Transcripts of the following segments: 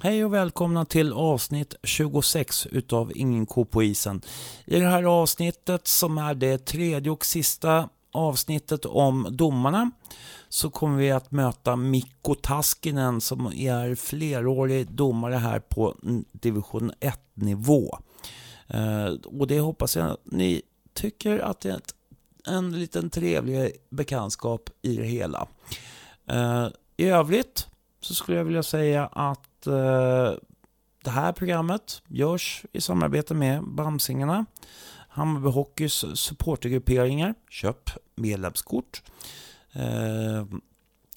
Hej och välkomna till avsnitt 26 utav Ingen ko på isen. I det här avsnittet som är det tredje och sista avsnittet om domarna så kommer vi att möta Mikko Taskinen som är flerårig domare här på division 1 nivå. Eh, och det hoppas jag ni tycker att det är en liten trevlig bekantskap i det hela. Eh, I övrigt så skulle jag vilja säga att eh, det här programmet görs i samarbete med Bamsingarna, Hammarby Hockeys supportergrupperingar, köp medlemskort. Eh,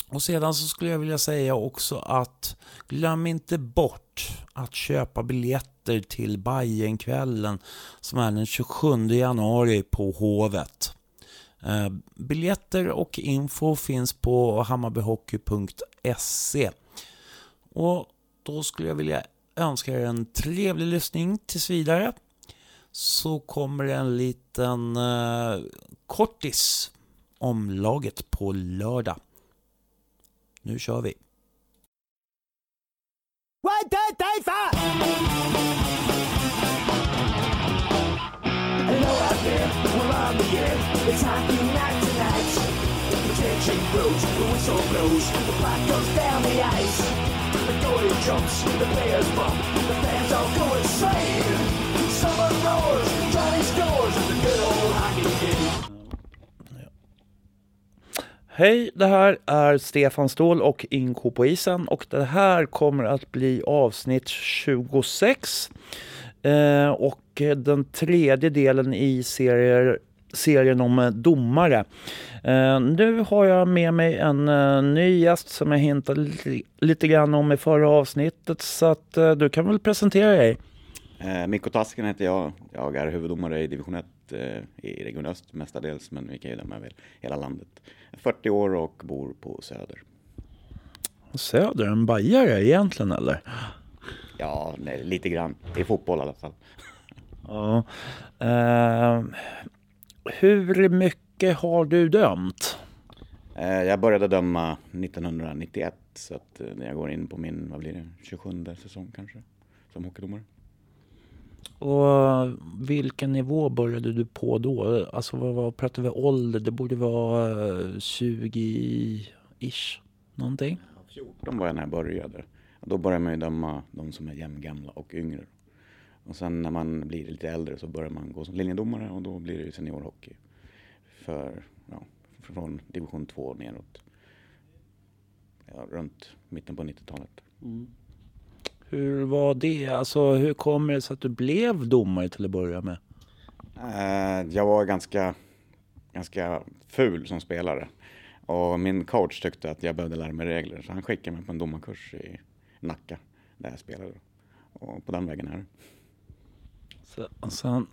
och sedan så skulle jag vilja säga också att glöm inte bort att köpa biljetter till Bajenkvällen som är den 27 januari på Hovet. Eh, biljetter och info finns på hammarbyhockey.se. Och då skulle jag vilja önska er en trevlig lyssning tills vidare. Så kommer en liten eh, kortis om laget på lördag. Nu kör vi! One, two, three, four! Hello out there, we're on the air. It's hockey night tonight. The tension grows, the whistle blows, the puck goes down the ice. The jumps, the players bump, the fans all go insane. Summer roars, Johnny scores, the good old hockey game. Hej, det här är Stefan Ståhl och Inko på isen och det här kommer att bli avsnitt 26 eh, och den tredje delen i serier, serien om domare. Eh, nu har jag med mig en eh, ny gäst som jag hintade lite, grann om i förra avsnittet så att eh, du kan väl presentera dig. Eh, Mikko Tasken heter jag. Jag är huvuddomare i division 1 eh, i Region Öst mestadels, men vi kan ju döma över hela landet. 40 år och bor på Söder. Söder, en bajare egentligen eller? Ja, nej, lite grann. I fotboll i alla fall. Ja. Uh, hur mycket har du dömt? Uh, jag började döma 1991 så att uh, jag går in på min, vad blir det, 27 säsong kanske som hockeydomare. Och vilken nivå började du på då? Alltså vad, vad pratar vi ålder? Det borde vara 20-ish någonting? 14 var jag när jag började. Då börjar man ju döma de som är jämngamla och yngre. Och sen när man blir lite äldre så börjar man gå som linjedomare och då blir det seniorhockey. För, ja, från division 2 neråt. Ja, runt mitten på 90-talet. Mm. Hur var det? Alltså hur kommer det sig att du blev domare till att börja med? Uh, jag var ganska, ganska ful som spelare. Och min coach tyckte att jag behövde lära mig regler. Så han skickade mig på en domarkurs i Nacka där jag spelade. Och på den vägen är det. Så, han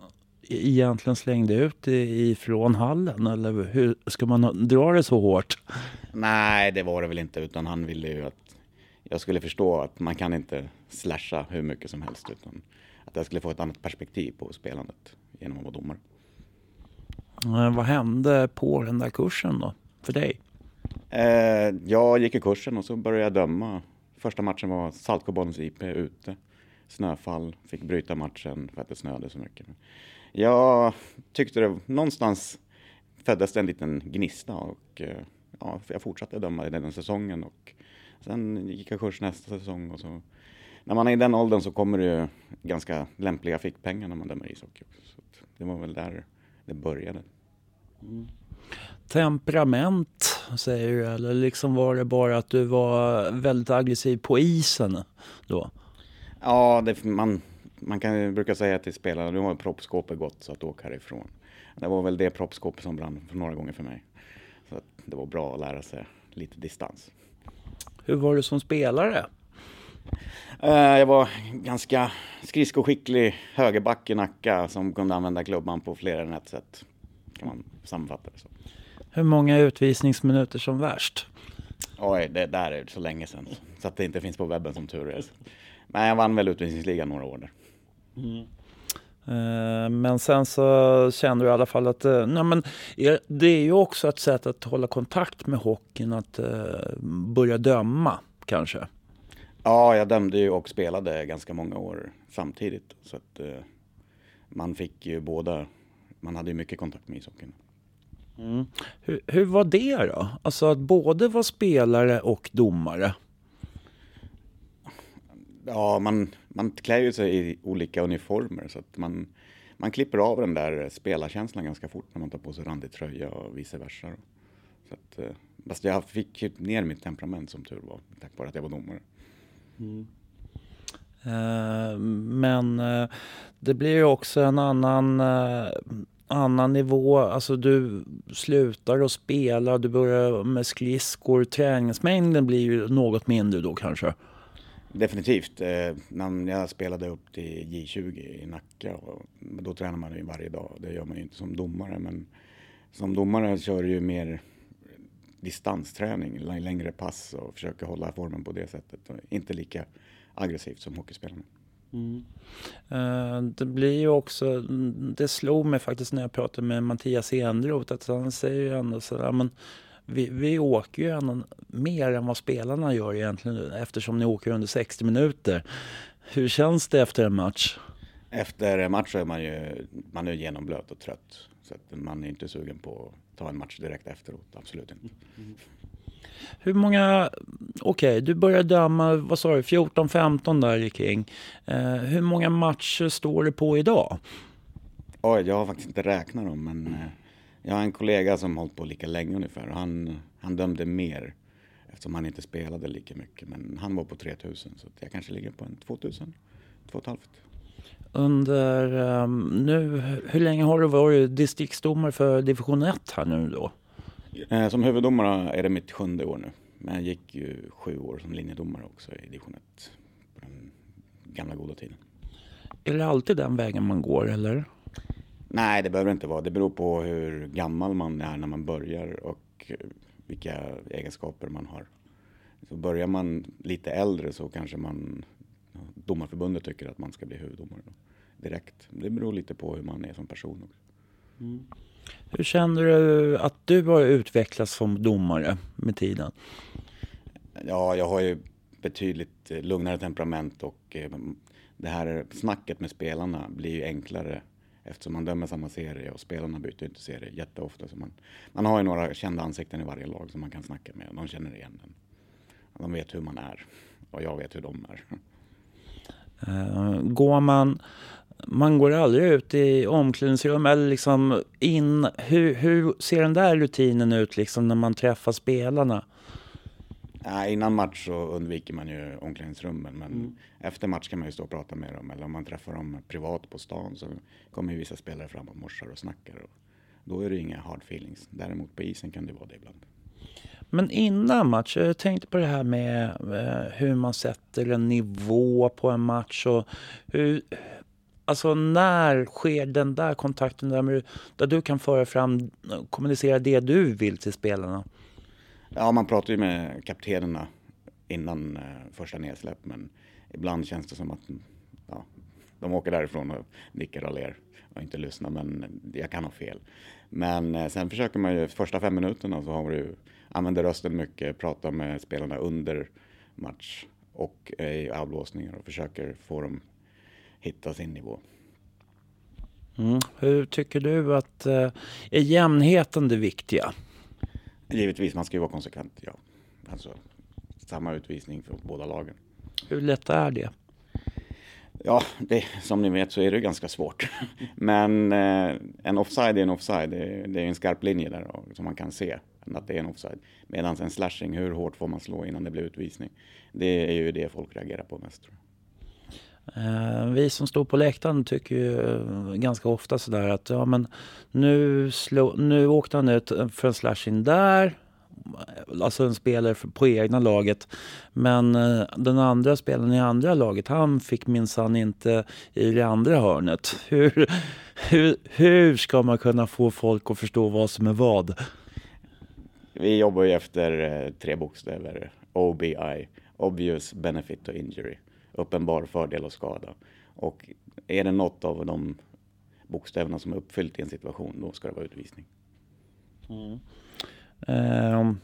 egentligen slängde ut ifrån hallen eller hur ska man dra det så hårt? Nej, det var det väl inte utan han ville ju att jag skulle förstå att man kan inte slasha hur mycket som helst utan att jag skulle få ett annat perspektiv på spelandet genom att vara domare. Vad hände på den där kursen då, för dig? Eh, jag gick i kursen och så började jag döma. Första matchen var Saltsjöbadens IP ute. Snöfall, fick bryta matchen för att det snöade så mycket. Jag tyckte det någonstans föddes det en liten gnista och eh, ja, jag fortsatte döma i den säsongen och sen gick jag kurs nästa säsong och så när man är i den åldern så kommer det ju ganska lämpliga fickpengar när man dömer ishockey. Så det var väl där det började. Mm. Temperament säger du eller liksom var det bara att du var väldigt aggressiv på isen då? Ja, det, man, man kan brukar säga till spelarna, nu har proppskåpet gått så att åk härifrån. Det var väl det proppskåpet som brann för några gånger för mig. Så det var bra att lära sig lite distans. Hur var du som spelare? Uh, jag var ganska skridskoskicklig högerback i Nacka som kunde använda klubban på fler än ett sätt. Kan man sammanfatta det så. Hur många utvisningsminuter som värst? Oj, det där är så länge sedan. Så att det inte finns på webben som tur är. Men jag vann väl utvisningsligan några år där. Mm. Eh, men sen så kände du i alla fall att eh, nej men, det är ju också ett sätt att hålla kontakt med hockeyn, att börja döma kanske. Ja, jag dömde ju och spelade ganska många år samtidigt. Så att eh, man fick ju båda, man hade ju mycket kontakt med ishockeyn. Mm. Hur, hur var det då? Alltså att både vara spelare och domare? Ja, man, man klär ju sig i olika uniformer så att man, man klipper av den där spelarkänslan ganska fort när man tar på sig randig tröja och vice versa. Så att, eh, fast jag fick ner mitt temperament som tur var, tack vare att jag var domare. Mm. Eh, men eh, det blir ju också en annan, eh, annan nivå. Alltså du slutar att spela, du börjar med skridskor. Träningsmängden blir ju något mindre då kanske. Definitivt. Eh, när jag spelade upp till J20 i Nacka, och då tränar man ju varje dag. Det gör man ju inte som domare. Men som domare kör du ju mer distansträning, längre pass och försöker hålla formen på det sättet. Inte lika aggressivt som hockeyspelarna. Mm. Eh, det blir ju också, det slog mig faktiskt när jag pratade med Mattias Enroth att han säger ju ändå sådär, men vi, vi åker ju ändå mer än vad spelarna gör egentligen eftersom ni åker under 60 minuter. Hur känns det efter en match? Efter en match är man ju man är genomblöt och trött. Så att man är inte sugen på att ta en match direkt efteråt, absolut inte. Mm. Hur många, okej okay, du började döma, vad sa du, 14-15 där i King. Eh, hur många matcher står det på idag? Oj, jag har faktiskt inte räknat dem men eh, jag har en kollega som hållit på lika länge ungefär och han, han dömde mer eftersom han inte spelade lika mycket. Men han var på 3000 så jag kanske ligger på en 2000, 2500. Under um, nu, hur länge har du varit distriktsdomare för division 1 här nu då? Eh, som huvuddomare är det mitt sjunde år nu. Men jag gick ju sju år som linjedomare också i division 1 på den gamla goda tiden. Är det alltid den vägen man går eller? Nej, det behöver det inte vara. Det beror på hur gammal man är när man börjar och vilka egenskaper man har. Så börjar man lite äldre så kanske man domarförbundet tycker att man ska bli huvuddomare direkt. Det beror lite på hur man är som person också. Mm. Hur känner du att du har utvecklats som domare med tiden? Ja, jag har ju betydligt lugnare temperament och eh, det här snacket med spelarna blir ju enklare eftersom man dömer samma serie och spelarna byter inte serie jätteofta. Så man, man har ju några kända ansikten i varje lag som man kan snacka med och de känner igen en. De vet hur man är och jag vet hur de är. Eh, går man man går aldrig ut i omklädningsrum eller liksom in. Hur, hur ser den där rutinen ut liksom när man träffar spelarna? Ja, innan match så undviker man ju omklädningsrummen men mm. efter match kan man ju stå och prata med dem eller om man träffar dem privat på stan så kommer ju vissa spelare fram och morsar och snackar och då är det inga hard feelings. Däremot på isen kan det vara det ibland. Men innan match, jag tänkte på det här med eh, hur man sätter en nivå på en match och hur, Alltså när sker den där kontakten där, där du kan föra fram, kommunicera det du vill till spelarna? Ja, man pratar ju med kaptenerna innan eh, första nedsläpp, men ibland känns det som att ja, de åker därifrån och nickar och ler och inte lyssnar, men jag kan ha fel. Men eh, sen försöker man ju, första fem minuterna så har du, använder rösten mycket, pratar med spelarna under match och i avblåsningar och försöker få dem hitta sin nivå. Mm. Hur tycker du att, eh, är jämnheten det viktiga? Givetvis, man ska ju vara konsekvent, ja. Alltså samma utvisning för båda lagen. Hur lätt är det? Ja, det, som ni vet så är det ganska svårt. Men eh, en offside är en offside. Det, det är en skarp linje där då, som man kan se att det är en offside. Medan en slashing, hur hårt får man slå innan det blir utvisning? Det är ju det folk reagerar på mest. Tror jag. Eh, vi som står på läktaren tycker ju eh, ganska ofta sådär att ja men nu, slå, nu åkte han ut eh, för en slashing där, alltså en spelare på egna laget. Men den andra spelaren i andra laget, han fick minsann inte i det andra hörnet. Hur, hur, hur ska man kunna få folk att förstå vad som är vad? Vi jobbar ju efter tre bokstäver, OBI, Obvious Benefit och Injury uppenbar fördel och skada. Och är det något av de bokstäverna som är uppfyllt i en situation, då ska det vara utvisning. Mm. Eh,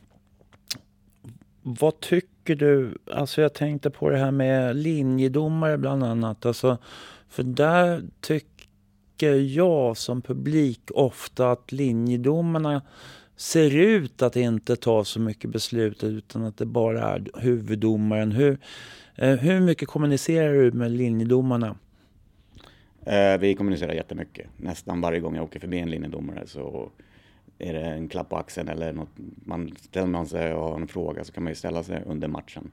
vad tycker du? Alltså jag tänkte på det här med linjedomare bland annat. Alltså, för där tycker jag som publik ofta att linjedomarna ser ut att inte ta så mycket beslut utan att det bara är huvuddomaren. Hur, eh, hur mycket kommunicerar du med linjedomarna? Eh, vi kommunicerar jättemycket. Nästan varje gång jag åker förbi en linjedomare så är det en klapp på axeln eller något. Man ställer man sig och har en fråga så kan man ju ställa sig under matchen.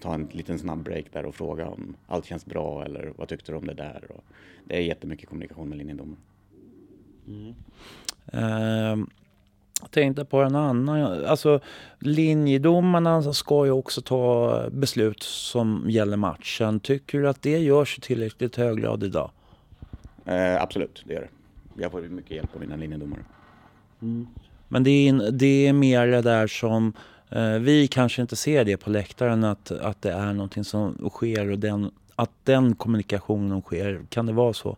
Ta en liten snabb break där och fråga om allt känns bra eller vad tyckte du om det där? Och det är jättemycket kommunikation med linjedomaren. Mm. Uh, tänkte på en annan, alltså linjedomarna ska ju också ta beslut som gäller matchen. Tycker du att det görs i tillräckligt hög grad idag? Eh, absolut, det gör det. Jag får mycket hjälp av mina linjedomare. Mm. Men det är, det är mer det där som eh, vi kanske inte ser det på läktaren att, att det är någonting som sker och den, att den kommunikationen sker. Kan det vara så?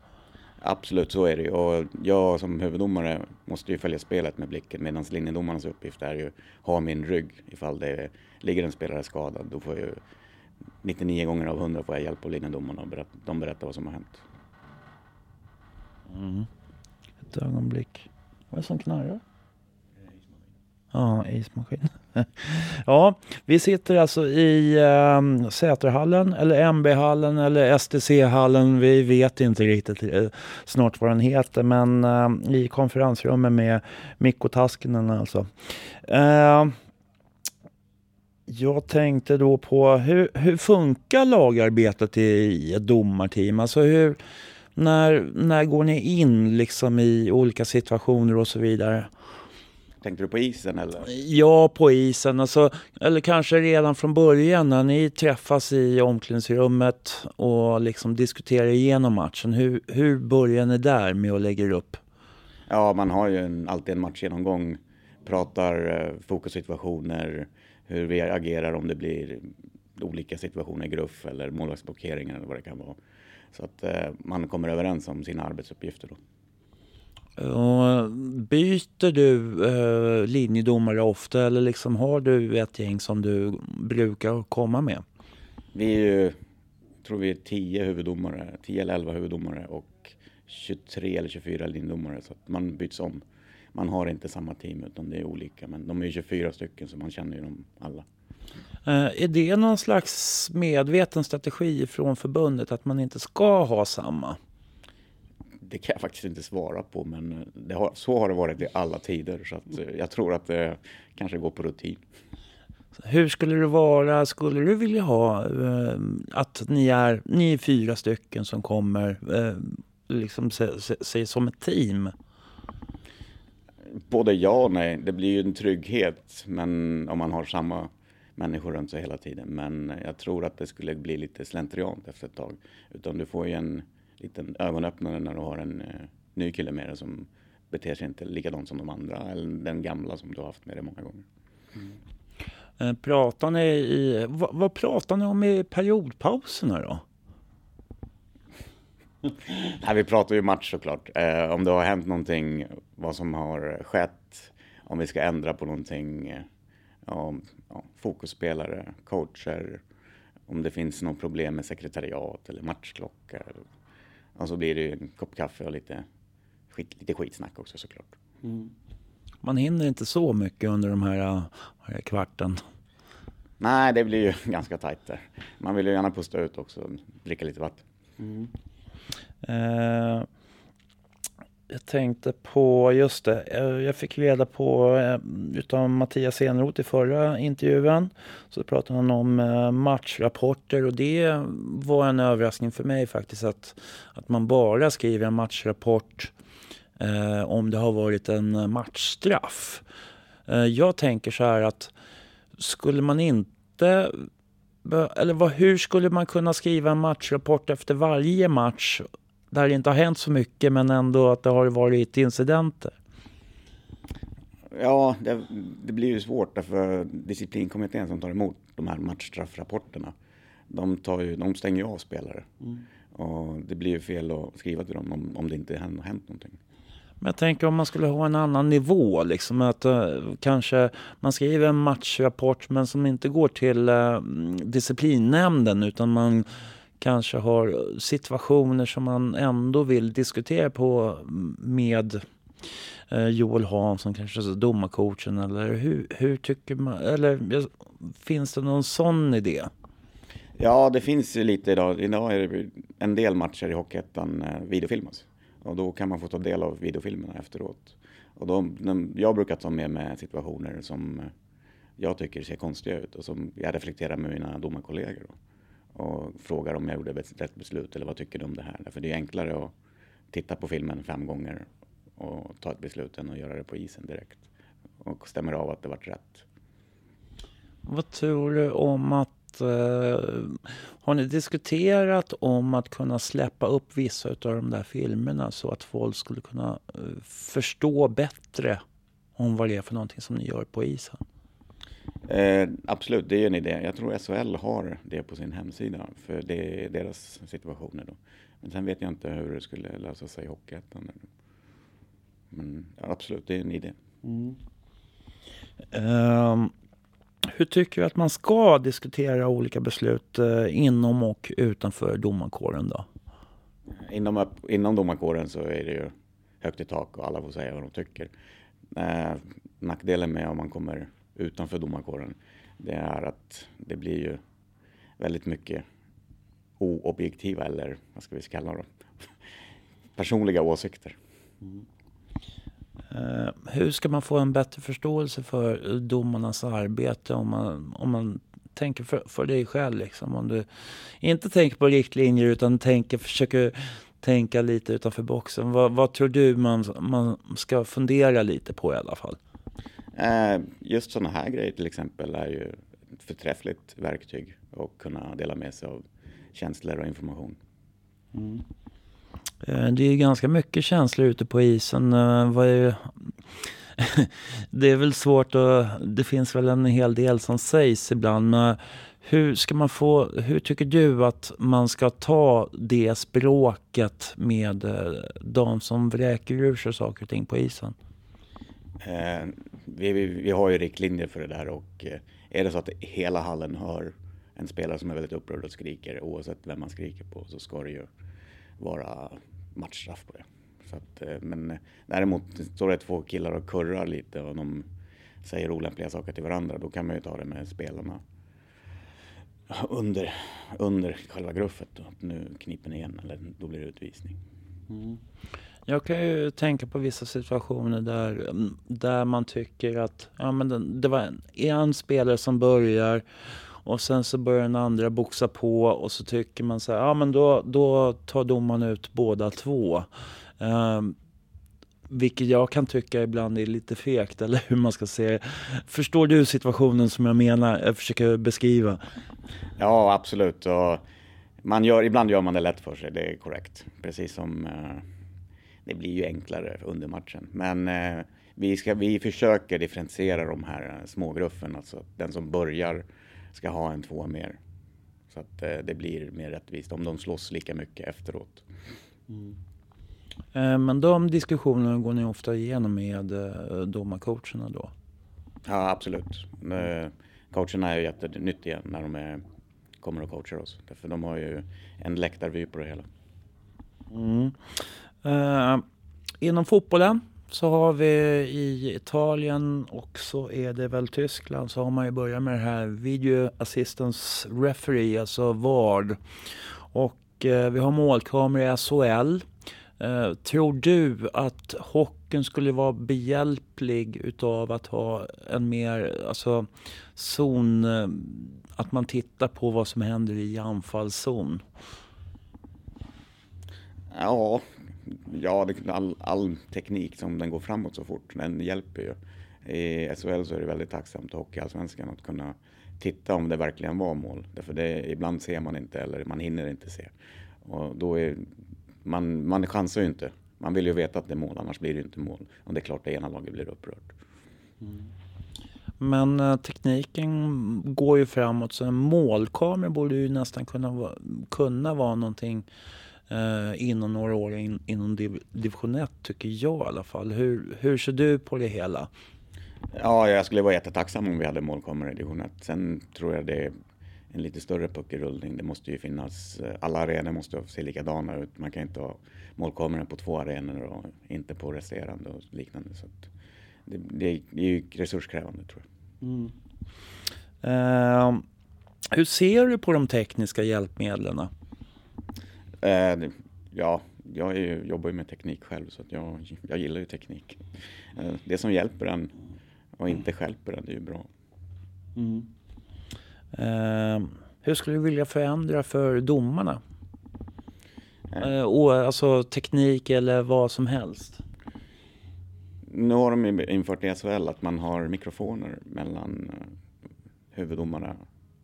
Absolut, så är det ju. Och jag som huvuddomare måste ju följa spelet med blicken medan linjedomarnas uppgift är ju att ha min rygg ifall det ligger en spelare skadad. Då får jag ju 99 gånger av 100 får jag hjälp av linjedomarna och berätt, de berättar vad som har hänt. Mm. Ett ögonblick. Vad är det som knarrar? Ja, ismaskin. ja, vi sitter alltså i eh, Säterhallen eller MB-hallen eller STC-hallen. Vi vet inte riktigt eh, snart vad den heter, men eh, i konferensrummet med Mikko Taskinen alltså. Ehm, jag tänkte då på hur, hur funkar lagarbetet i ett domarteam? Alltså hur, när, när går ni in liksom i olika situationer och så vidare? Tänkte du på isen eller? Ja, på isen. Alltså, eller kanske redan från början när ni träffas i omklädningsrummet och liksom diskuterar igenom matchen. Hur, hur börjar ni där med att lägga upp? Ja, man har ju en, alltid en matchgenomgång. Pratar eh, fokussituationer, hur vi agerar om det blir olika situationer, gruff eller målvaktsblockeringar eller vad det kan vara. Så att eh, man kommer överens om sina arbetsuppgifter då. Och byter du eh, linjedomare ofta eller liksom har du ett gäng som du brukar komma med? Vi är ju, tror vi är 10 huvuddomare, 10 eller 11 huvuddomare och 23 eller 24 linjedomare så att man byts om. Man har inte samma team utan det är olika men de är 24 stycken så man känner ju dem alla. Eh, är det någon slags medveten strategi från förbundet att man inte ska ha samma? Det kan jag faktiskt inte svara på, men har, så har det varit i alla tider. Så eh, jag tror att det kanske går på rutin. Hur skulle det vara, skulle du vilja ha eh, att ni är, ni är fyra stycken som kommer eh, liksom se, som ett team? Både ja och nej. Det blir ju en trygghet men om man har samma människor runt sig hela tiden. Men jag tror att det skulle bli lite slentriant efter ett tag. Utan du får ju en liten ögonöppnare när du har en eh, ny kille med dig som beter sig inte likadant som de andra eller den gamla som du har haft med dig många gånger. Mm. Eh, pratar ni i, vad, vad pratar ni om i periodpauserna då? Nej, vi pratar ju match såklart. Eh, om det har hänt någonting, vad som har skett, om vi ska ändra på någonting, eh, om ja, fokusspelare, coacher, om det finns något problem med sekretariat eller matchklocka. Och så blir det en kopp kaffe och lite, skit, lite skitsnack också såklart. Mm. Man hinner inte så mycket under de här, här kvarten. Nej, det blir ju ganska tajt där. Man vill ju gärna pusta ut också och dricka lite vatten. Mm. Eh, jag tänkte på, just det, eh, jag fick reda på eh, utav Mattias Enroth i förra intervjun. Så pratade han om eh, matchrapporter och det var en överraskning för mig faktiskt att, att man bara skriver en matchrapport eh, om det har varit en matchstraff. Eh, jag tänker så här att skulle man inte eller vad, hur skulle man kunna skriva en matchrapport efter varje match där det inte har hänt så mycket men ändå att det har varit incidenter? Ja, det, det blir ju svårt därför disciplinkommittén som tar emot de här matchstraffrapporterna, de, tar ju, de stänger ju av spelare. Mm. Och det blir ju fel att skriva till dem om, om det inte har hänt någonting. Men jag tänker om man skulle ha en annan nivå, liksom att uh, kanske man skriver en matchrapport men som inte går till uh, disciplinnämnden utan man kanske har situationer som man ändå vill diskutera på med eh, Joel Hansson, kanske domarcoachen eller hur, hur tycker man, eller finns det någon sån idé? Ja, det finns ju lite idag. Idag är det en del matcher i Hockeyettan eh, videofilmas. Alltså. Och då kan man få ta del av videofilmerna efteråt. Och då, jag brukar ta med mig situationer som eh, jag tycker ser konstiga ut och som jag reflekterar med mina domarkollegor. Då. Och frågar om jag gjorde rätt beslut eller vad tycker du om det här? För det är enklare att titta på filmen fem gånger och ta ett beslut än att göra det på isen direkt. Och stämmer av att det vart rätt. Vad tror du om att Eh, har ni diskuterat om att kunna släppa upp vissa av de där filmerna så att folk skulle kunna eh, förstå bättre om vad det är för någonting som ni gör på isen? Eh, absolut, det är en idé. Jag tror SHL har det på sin hemsida för det är deras situationer då. Men sen vet jag inte hur det skulle lösa sig i Hockeyettan. Men absolut, det är en idé. Mm. Um, hur tycker du att man ska diskutera olika beslut eh, inom och utanför domarkåren då? Inom, inom domarkåren så är det ju högt i tak och alla får säga vad de tycker. Eh, nackdelen med om man kommer utanför domarkåren det är att det blir ju väldigt mycket oobjektiva eller vad ska vi kalla dem? Personliga åsikter. Mm. Uh, hur ska man få en bättre förståelse för domarnas arbete om man, om man tänker för, för dig själv? Liksom. Om du inte tänker på riktlinjer utan tänker, försöker tänka lite utanför boxen. Vad, vad tror du man, man ska fundera lite på i alla fall? Eh, just sådana här grejer till exempel är ju ett förträffligt verktyg att kunna dela med sig av känslor och information. Mm. Eh, det är ganska mycket känslor ute på isen. Eh, det är väl svårt att... Det finns väl en hel del som sägs ibland. Men hur, ska man få, hur tycker du att man ska ta det språket med de som vräker ur sig saker och ting på isen? Eh, vi, vi, vi, har ju riktlinjer för det där och eh, är det så att hela hallen hör en spelare som är väldigt upprörd och skriker oavsett vem man skriker på så ska det ju vara matchstraff på det. Så att, eh, men eh, däremot står det två killar och kurrar lite och de säger olämpliga saker till varandra. Då kan man ju ta det med spelarna under, under själva gruffet. Då. Nu kniper ni igen eller då blir det utvisning. Mm. Jag kan ju tänka på vissa situationer där, mm, där man tycker att ja, men det, det var en, en spelare som börjar och sen så börjar den andra boxa på och så tycker man så här, ja men då, då tar domaren ut båda två. Um, vilket jag kan tycka ibland är lite fegt, eller hur man ska säga. Förstår du situationen som jag menar, jag försöker beskriva? Ja, absolut. Och man gör, ibland gör man det lätt för sig, det är korrekt. Precis som eh, det blir ju enklare under matchen. Men eh, vi, ska, vi försöker differentiera de här smågruppen, alltså den som börjar ska ha en tvåa mer. Så att eh, det blir mer rättvist om de slåss lika mycket efteråt. Mm. Eh, men de diskussionerna går ni ofta igenom med eh, domarcoacherna då? Ja, absolut. Eh, coacherna är ju jättenyttiga när de är, kommer och coachar oss. För de har ju en läktarvy på det hela. Mm. Uh, inom fotbollen så har vi i Italien och så är det väl Tyskland så har man ju börjat med det här Video Assistance Referee, alltså VARD. Och eh, vi har målkameror i SHL. Eh, tror du att hockeyn skulle vara behjälplig utav att ha en mer, alltså zon, eh, att man tittar på vad som händer i anfallszon? Ja, ja, all, all teknik som den går framåt så fort, den hjälper ju. I SHL så är det väldigt tacksamt, Hockeyallsvenskan, att kunna titta om det verkligen var mål. Därför det, ibland ser man inte eller man hinner inte se. Och då är, man, man chansar ju inte. Man vill ju veta att det är mål, annars blir det inte mål. Och det är klart det ena laget blir upprört. Mm. Men eh, tekniken går ju framåt så en målkamera borde ju nästan kunna, kunna vara någonting eh, inom några år in, inom div, division 1 tycker jag i alla fall. Hur, hur ser du på det hela? Ja, jag skulle vara jättetacksam om vi hade målkameror i division 1. Sen tror jag det är en lite större puckrullning. Det måste ju finnas, eh, alla arenor måste se likadana ut. Man kan inte ha målkameror på två arenor och inte på resterande och liknande. Så det, det, är ju resurskrävande tror jag. Mm. Uh, hur ser du på de tekniska hjälpmedlen? Uh, ja, jag är, jobbar ju med teknik själv så jag, jag gillar ju teknik. Uh, det som hjälper en och inte stjälper en, det är ju bra. Mm. Uh, hur skulle du vilja förändra för domarna? Och, alltså teknik eller vad som helst? Nu har de infört i SHL att man har mikrofoner mellan huvuddomarna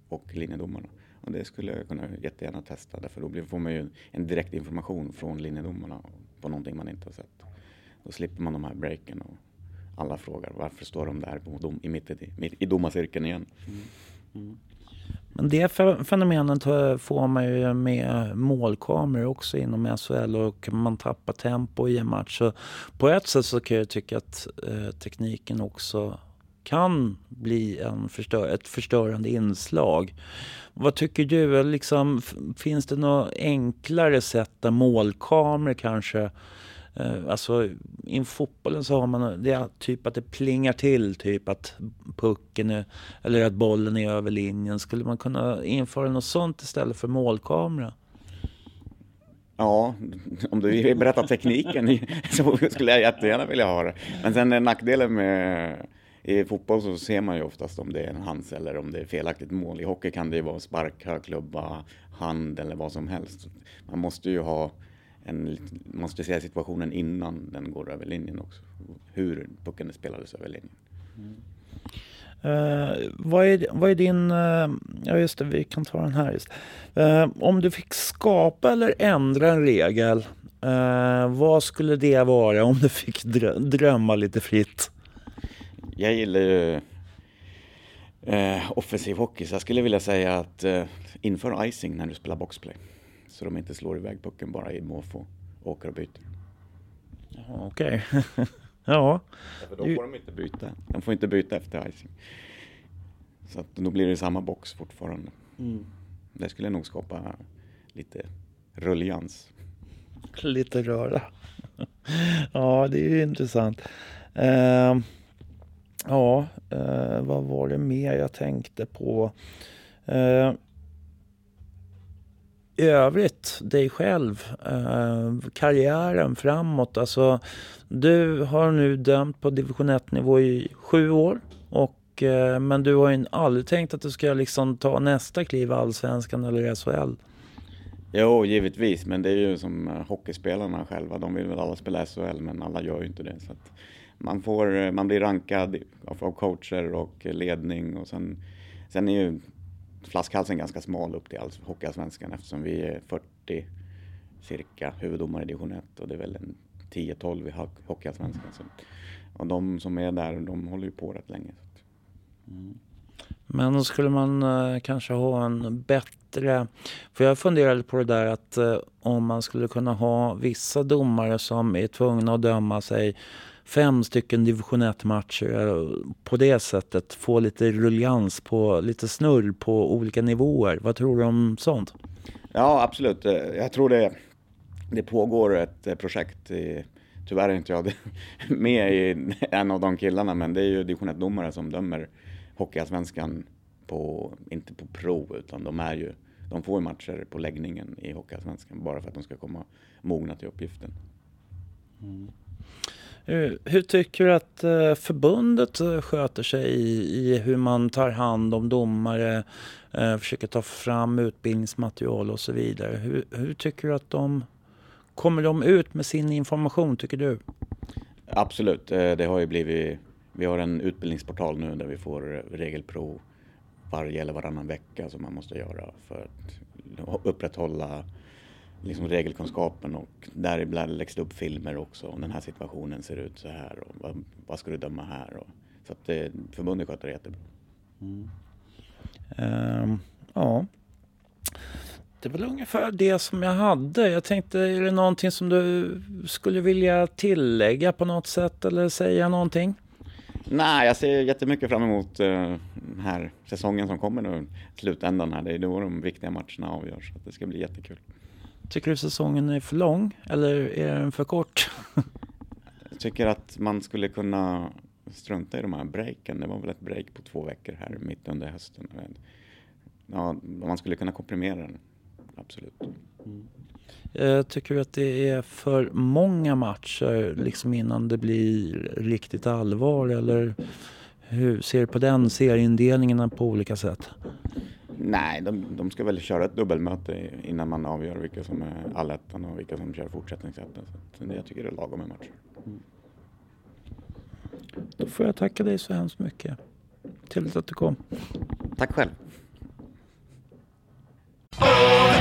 och linjedomarna. Och det skulle jag kunna jättegärna testa därför då får man ju en direkt information från linjedomarna på någonting man inte har sett. Då slipper man de här breaken och alla frågar varför står de där på dom, i, mitt, i, i domarcirkeln igen. Mm. Mm. Men det fenomenet får man ju med målkameror också inom SHL och man tappar tempo i en match. Så på ett sätt så kan jag tycka att eh, tekniken också kan bli en förstör ett förstörande inslag. Vad tycker du? Liksom, finns det något enklare sätt där målkameror kanske Eh, alltså i fotbollen så har man det är typ att det plingar till, typ att pucken är, eller att bollen är över linjen. Skulle man kunna införa något sånt istället för målkamera? Ja, om du vill berätta tekniken så skulle jag jättegärna vilja ha det. Men sen nackdelen med i fotboll så ser man ju oftast om det är en hands eller om det är felaktigt mål. I hockey kan det ju vara sparka, klubba, hand eller vad som helst. Man måste ju ha en, måste se situationen innan den går över linjen också. Hur pucken spelades över linjen. Mm. Uh, vad, är, vad är din, uh, ja just det, vi kan ta den här just. Uh, om du fick skapa eller ändra en regel, vad skulle det vara om du fick drö drömma lite fritt? Jag gillar ju offensiv hockey, så jag skulle vilja säga att inför icing när du spelar boxplay så de inte slår iväg pucken bara i måfå åker och byter. Okej. Okay. ja. För då får de inte byta. De får inte byta efter icing. Så att då blir det samma box fortfarande. Mm. Det skulle nog skapa lite rullians. Lite röra. ja, det är ju intressant. Uh, ja, eh, vad var det mer jag tänkte på? Eh, i övrigt, dig själv, eh, karriären framåt. Alltså, du har nu dömt på division 1-nivå i sju år. Och, eh, men du har ju aldrig tänkt att du ska liksom ta nästa kliv i Allsvenskan eller SHL? Jo, givetvis. Men det är ju som eh, hockeyspelarna själva. De vill väl alla spela SHL, men alla gör ju inte det. Så man, får, eh, man blir rankad av coacher och ledning och sen, sen är ju flaskhalsen ganska smal upp till Hockeyallsvenskan eftersom vi är 40 cirka huvuddomare i division 1 och det är väl en 10-12 i Hockeyallsvenskan. Och de som är där, de håller ju på rätt länge. Mm. Men då skulle man eh, kanske ha en bättre... För jag funderade på det där att eh, om man skulle kunna ha vissa domare som är tvungna att döma sig fem stycken division 1-matcher på det sättet få lite ruljans, på, lite snurr på olika nivåer. Vad tror du om sånt? Ja, absolut. Jag tror det, det pågår ett eh, projekt. I, tyvärr är inte jag med i en av de killarna, men det är ju division 1-domare som dömer Hockeyallsvenskan på, inte på prov, utan de är ju de får ju matcher på läggningen i Hockeyallsvenskan bara för att de ska komma mogna till uppgiften. Mm. Eh, hur tycker du att eh, förbundet eh, sköter sig i, hur man tar hand om domare, eh, försöker ta fram utbildningsmaterial och så vidare? Hur, hur tycker du att de kommer de ut med sin information tycker du? Absolut, det har ju blivit, vi har en utbildningsportal nu där vi får regelprov varje eller varannan vecka som man måste göra för att upprätthålla liksom regelkunskapen och där ibland läggs det upp filmer också om den här situationen ser ut så här och vad, vad ska du döma här? Och, så att det, förbundet sköter det jättebra. Mm. Um, ja. Det väl ungefär det som jag hade. Jag tänkte, är det någonting som du skulle vilja tillägga på något sätt eller säga någonting? Nej, jag ser jättemycket fram emot uh, den här säsongen som kommer nu, slutändan här. Det är då de viktiga matcherna avgörs, så det ska bli jättekul. Tycker du säsongen är för lång eller är den för kort? jag tycker att man skulle kunna strunta i de här breaken. Det var väl ett break på två veckor här mitt under hösten. Ja, man skulle kunna komprimera den, absolut. Mm. Eh, tycker du att det är för många matcher liksom innan det blir riktigt allvar eller hur ser du på den serieindelningen på olika sätt? Nej, de, de ska väl köra ett dubbelmöte innan man avgör vilka som är allettan och vilka som kör fortsättningsettan. Så jag tycker det är lagom med match. Mm. Då får jag tacka dig så hemskt mycket. Trevligt att du kom. Tack själv. Oh,